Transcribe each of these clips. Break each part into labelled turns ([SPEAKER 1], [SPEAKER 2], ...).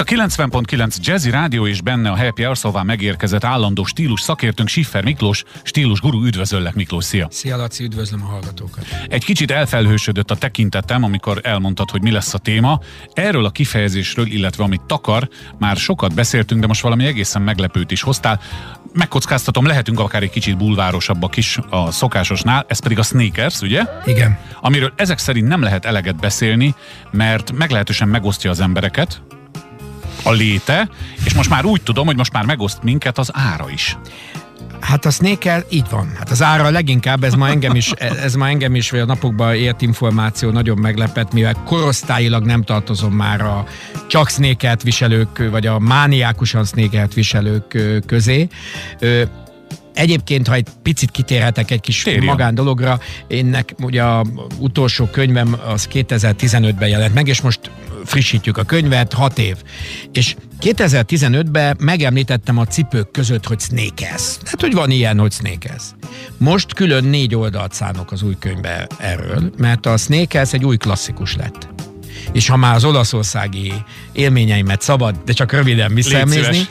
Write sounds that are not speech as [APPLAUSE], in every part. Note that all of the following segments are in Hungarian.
[SPEAKER 1] itt a 90.9 Jazzy Rádió és benne a Happy Hour, szóval megérkezett állandó stílus szakértőnk Siffer Miklós, stílus guru, üdvözöllek Miklós, szia!
[SPEAKER 2] Szia Laci, üdvözlöm a hallgatókat!
[SPEAKER 1] Egy kicsit elfelhősödött a tekintetem, amikor elmondtad, hogy mi lesz a téma. Erről a kifejezésről, illetve amit takar, már sokat beszéltünk, de most valami egészen meglepőt is hoztál. Megkockáztatom, lehetünk akár egy kicsit bulvárosabbak is a szokásosnál, ez pedig a sneakers, ugye?
[SPEAKER 2] Igen.
[SPEAKER 1] Amiről ezek szerint nem lehet eleget beszélni, mert meglehetősen megosztja az embereket, a léte, és most már úgy tudom, hogy most már megoszt minket az ára is.
[SPEAKER 2] Hát a sneaker így van. Hát az ára leginkább, ez ma engem is, [LAUGHS] ez ma engem is, vagy a napokban ért információ nagyon meglepett, mivel korosztályilag nem tartozom már a csak snékert viselők, vagy a mániákusan snékert viselők közé. Egyébként, ha egy picit kitérhetek egy kis
[SPEAKER 1] Térjön.
[SPEAKER 2] magán dologra, énnek ugye a utolsó könyvem az 2015-ben jelent meg, és most frissítjük a könyvet, hat év. És 2015-ben megemlítettem a cipők között, hogy sneakers. Hát, hogy van ilyen, hogy sneakers. Most külön négy oldalt szánok az új könyvbe erről, mert a sneakers egy új klasszikus lett és ha már az olaszországi élményeimet szabad, de csak röviden visszaemlézni,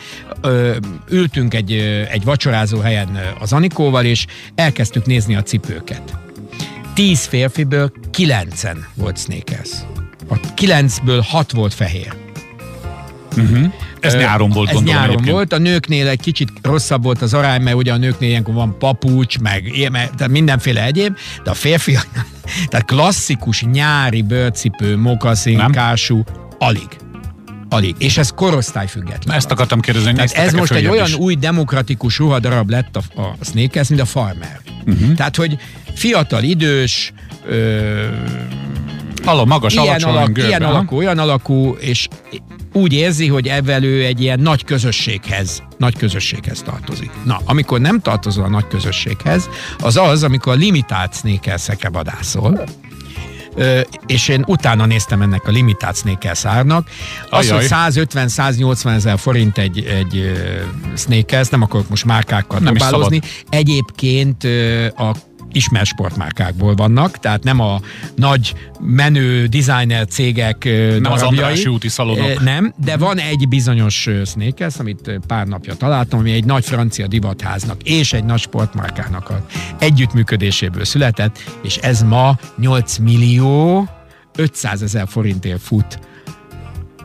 [SPEAKER 2] ültünk egy, egy vacsorázó helyen az Anikóval, és elkezdtük nézni a cipőket. Tíz férfiből kilencen volt sneakers. A kilencből hat volt fehér.
[SPEAKER 1] Uh-huh. Ez nyáron volt,
[SPEAKER 2] Ez
[SPEAKER 1] gondolom
[SPEAKER 2] nyáron
[SPEAKER 1] egyébként.
[SPEAKER 2] volt, a nőknél egy kicsit rosszabb volt az arány, mert ugye a nőknél ilyenkor van papucs, meg tehát mindenféle egyéb, de a férfiak, [LAUGHS] tehát klasszikus nyári bőrcipő, mokaszín,
[SPEAKER 1] Nem?
[SPEAKER 2] kású, alig. Alig. És ez korosztály független.
[SPEAKER 1] Ezt akartam kérdezni,
[SPEAKER 2] Tehát ez most egy olyan
[SPEAKER 1] is?
[SPEAKER 2] új demokratikus ruhadarab lett a, a sneakers, mint a farmer. Uh-huh. Tehát, hogy fiatal, idős, ö,
[SPEAKER 1] Hallom, magas,
[SPEAKER 2] ilyen,
[SPEAKER 1] alacsony,
[SPEAKER 2] alak,
[SPEAKER 1] görbe,
[SPEAKER 2] ilyen
[SPEAKER 1] ha?
[SPEAKER 2] alakú, olyan alakú, és úgy érzi, hogy ebben ő egy ilyen nagy közösséghez, nagy közösséghez tartozik. Na, amikor nem tartozol a nagy közösséghez, az az, amikor a limitált sneakersekre vadászol, Ö, és én utána néztem ennek a limitált sneakers árnak. Az,
[SPEAKER 1] Ajaj.
[SPEAKER 2] hogy 150-180 ezer forint egy, egy ö, sneakers, nem akarok most márkákkal
[SPEAKER 1] Nem is
[SPEAKER 2] dobálozni. Egyébként a ismert sportmárkákból vannak, tehát nem a nagy menő designer cégek
[SPEAKER 1] Nem az
[SPEAKER 2] darabjai.
[SPEAKER 1] Andrássy úti szalonok.
[SPEAKER 2] Nem, de van egy bizonyos sneakers, amit pár napja találtam, ami egy nagy francia divatháznak és egy nagy sportmárkának a együttműködéséből született, és ez ma 8 millió 500 ezer forintért fut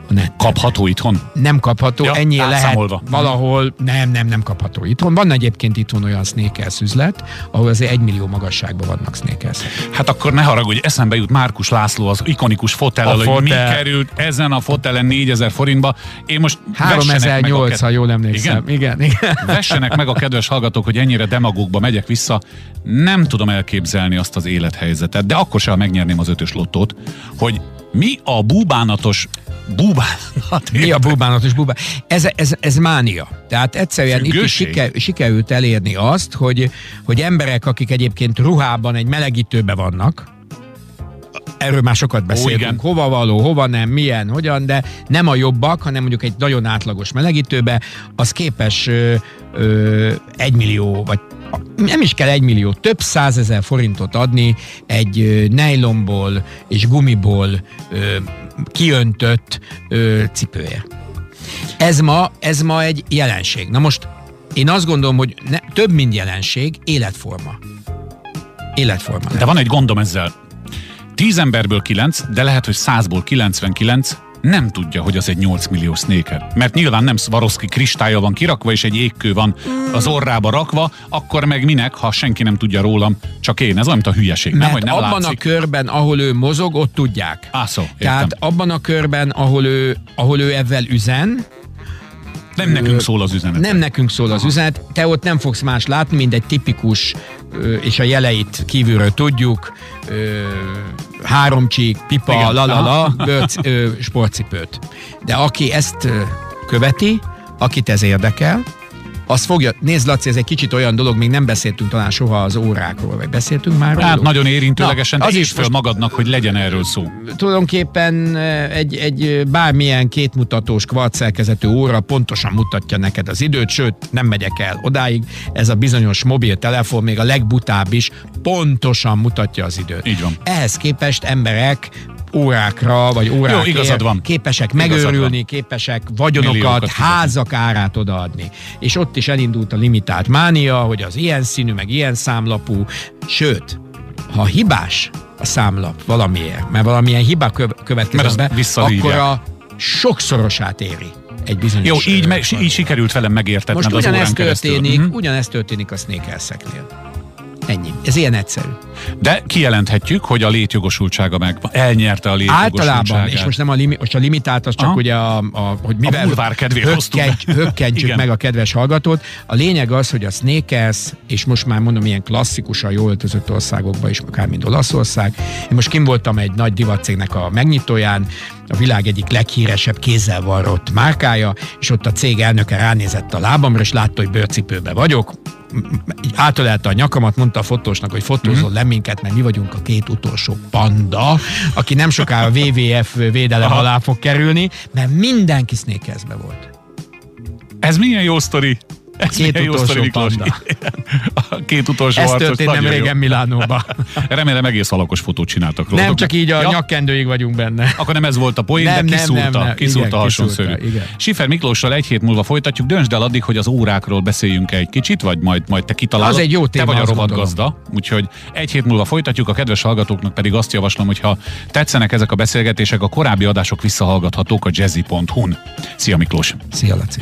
[SPEAKER 2] a net.
[SPEAKER 1] Kapható itthon?
[SPEAKER 2] Nem kapható,
[SPEAKER 1] Ja,
[SPEAKER 2] ennyi lehet valahol, nem, nem, nem kapható itthon. Van egyébként itthon olyan sneakers üzlet, ahol azért egy millió magasságban vannak sneakers.
[SPEAKER 1] Hát akkor ne haragudj, eszembe jut Márkus László az ikonikus fotel,
[SPEAKER 2] A
[SPEAKER 1] hogy mi
[SPEAKER 2] fotel.
[SPEAKER 1] került ezen a fotelen 4000 forintba. Én most vessenek meg a
[SPEAKER 2] 3008,
[SPEAKER 1] ked-
[SPEAKER 2] ha jól emlékszem.
[SPEAKER 1] Igen?
[SPEAKER 2] Igen, igen.
[SPEAKER 1] Vessenek meg a kedves hallgatók, hogy ennyire demagógba megyek vissza. Nem tudom elképzelni azt az élethelyzetet, de akkor sem megnyerném az ötös lottót, hogy mi a búbánatos búbánat?
[SPEAKER 2] Mi a búbánatos búbá? Ez, ez, ez mánia. Tehát egyszerűen itt is
[SPEAKER 1] Függőség?
[SPEAKER 2] siker, sikerült elérni azt, hogy, hogy emberek, akik egyébként ruhában egy melegítőbe vannak, erről már sokat
[SPEAKER 1] igen.
[SPEAKER 2] beszélünk, hova való, hova nem, milyen, hogyan, de nem a jobbak, hanem mondjuk egy nagyon átlagos melegítőbe, az képes ö, ö, egy millió, vagy nem is kell egy millió, több százezer forintot adni egy nejlomból és gumiból ö, kiöntött ö, cipőért. Ez ma, ez ma egy jelenség. Na most én azt gondolom, hogy ne, több, mint jelenség, életforma. Életforma.
[SPEAKER 1] De van egy gondom ezzel. 10 emberből 9, de lehet, hogy 100-ból 99 nem tudja, hogy az egy 8 millió snéker. Mert nyilván nem Swarovski kristálya van kirakva, és egy égkő van az orrába rakva, akkor meg minek, ha senki nem tudja rólam, csak én. Ez olyan, mint a hülyeség, nem,
[SPEAKER 2] Mert
[SPEAKER 1] hogy nem
[SPEAKER 2] abban
[SPEAKER 1] látszik.
[SPEAKER 2] a körben, ahol ő mozog, ott tudják.
[SPEAKER 1] Á, szó, értem.
[SPEAKER 2] Tehát abban a körben, ahol ő, ahol ő ebben üzen,
[SPEAKER 1] nem nekünk szól az üzenet.
[SPEAKER 2] nem nekünk szól az üzenet, te ott nem fogsz más látni, mint egy tipikus, és a jeleit kívülről tudjuk, háromcsík, pipa,
[SPEAKER 1] Igen.
[SPEAKER 2] lalala, bőrc, ö, sportcipőt. De aki ezt követi, akit ez érdekel, az fogja, nézd Laci, ez egy kicsit olyan dolog, még nem beszéltünk talán soha az órákról, vagy beszéltünk már
[SPEAKER 1] Hát
[SPEAKER 2] róluk?
[SPEAKER 1] nagyon érintőlegesen,
[SPEAKER 2] Na, az is
[SPEAKER 1] föl magadnak, hogy legyen erről szó.
[SPEAKER 2] tulajdonképpen eh, egy, egy bármilyen kétmutatós kvarcszerkezetű óra pontosan mutatja neked az időt, sőt, nem megyek el odáig, ez a bizonyos mobiltelefon, még a legbutább is pontosan mutatja az időt.
[SPEAKER 1] Így van.
[SPEAKER 2] Ehhez képest emberek órákra, vagy órákért
[SPEAKER 1] Jó, igazad van.
[SPEAKER 2] képesek
[SPEAKER 1] Igazad
[SPEAKER 2] megőrülni,
[SPEAKER 1] van.
[SPEAKER 2] képesek vagyonokat,
[SPEAKER 1] Milliókat fizetni.
[SPEAKER 2] házak árát odaadni. És ott is elindult a limitált mánia, hogy az ilyen színű, meg ilyen számlapú, sőt, ha hibás a számlap valamiért, mert valamilyen hiba köv-
[SPEAKER 1] Mert
[SPEAKER 2] következett
[SPEAKER 1] azt
[SPEAKER 2] be, akkor a sokszorosát éri egy bizonyos...
[SPEAKER 1] Jó, így,
[SPEAKER 2] ö,
[SPEAKER 1] me, így sikerült velem megértetned
[SPEAKER 2] Most
[SPEAKER 1] az
[SPEAKER 2] ugyanezt
[SPEAKER 1] keresztül.
[SPEAKER 2] történik,
[SPEAKER 1] Mhm.
[SPEAKER 2] ugyanezt történik a sneakerseknél. Ennyi. Ez ilyen egyszerű.
[SPEAKER 1] De kijelenthetjük, hogy a létjogosultsága meg elnyerte a létjogosultságát.
[SPEAKER 2] Általában, és most nem a, limi, most a limitált, az csak
[SPEAKER 1] Aha.
[SPEAKER 2] ugye a, a hogy mivel
[SPEAKER 1] bulvár kedvéért [LAUGHS]
[SPEAKER 2] hökkentsük
[SPEAKER 1] Igen.
[SPEAKER 2] meg a kedves hallgatót. A lényeg az, hogy a sneakers, és most már mondom, ilyen klasszikusan jól öltözött országokban is, akár mint Olaszország. Én most kim voltam egy nagy divatcégnek a megnyitóján, a világ egyik leghíresebb kézzel varrott márkája, és ott a cég elnöke ránézett a lábamra, és látta, hogy bőrcipőbe vagyok, átölelte a nyakamat, mondta a fotósnak, hogy fotózzon
[SPEAKER 1] Mhm.
[SPEAKER 2] le minket, mert mi vagyunk a két utolsó panda, aki nem sokára a WWF védelem alá fog kerülni, mert mindenki sneakersbe volt.
[SPEAKER 1] Ez milyen jó sztori. Ez
[SPEAKER 2] Két utolsó panda.
[SPEAKER 1] A két utolsó
[SPEAKER 2] Ez
[SPEAKER 1] harcos
[SPEAKER 2] történt nem
[SPEAKER 1] nagyon jó.
[SPEAKER 2] régen Milánóban.
[SPEAKER 1] Remélem egész alakos fotót csináltak róla.
[SPEAKER 2] Nem csak így a
[SPEAKER 1] Ja,
[SPEAKER 2] nyakkendőig vagyunk benne.
[SPEAKER 1] Akkor nem ez volt a poén,
[SPEAKER 2] Nem,
[SPEAKER 1] de
[SPEAKER 2] nem,
[SPEAKER 1] kiszúrta,
[SPEAKER 2] nem, nem.
[SPEAKER 1] kiszúrta
[SPEAKER 2] Igen,
[SPEAKER 1] a hasonszörű.
[SPEAKER 2] igen.
[SPEAKER 1] Sifer Miklóssal egy hét múlva folytatjuk. Döntsd el addig, hogy az órákról beszéljünk egy kicsit, vagy majd, majd te kitalálod.
[SPEAKER 2] Az egy jó téma,
[SPEAKER 1] Te vagy a rovatgazda, úgyhogy egy hét múlva folytatjuk. A kedves hallgatóknak pedig azt javaslom, hogy ha tetszenek ezek a beszélgetések, a korábbi adások visszahallgathatók a jazzy.hu-n. Szia Miklós!
[SPEAKER 2] Szia, Laci.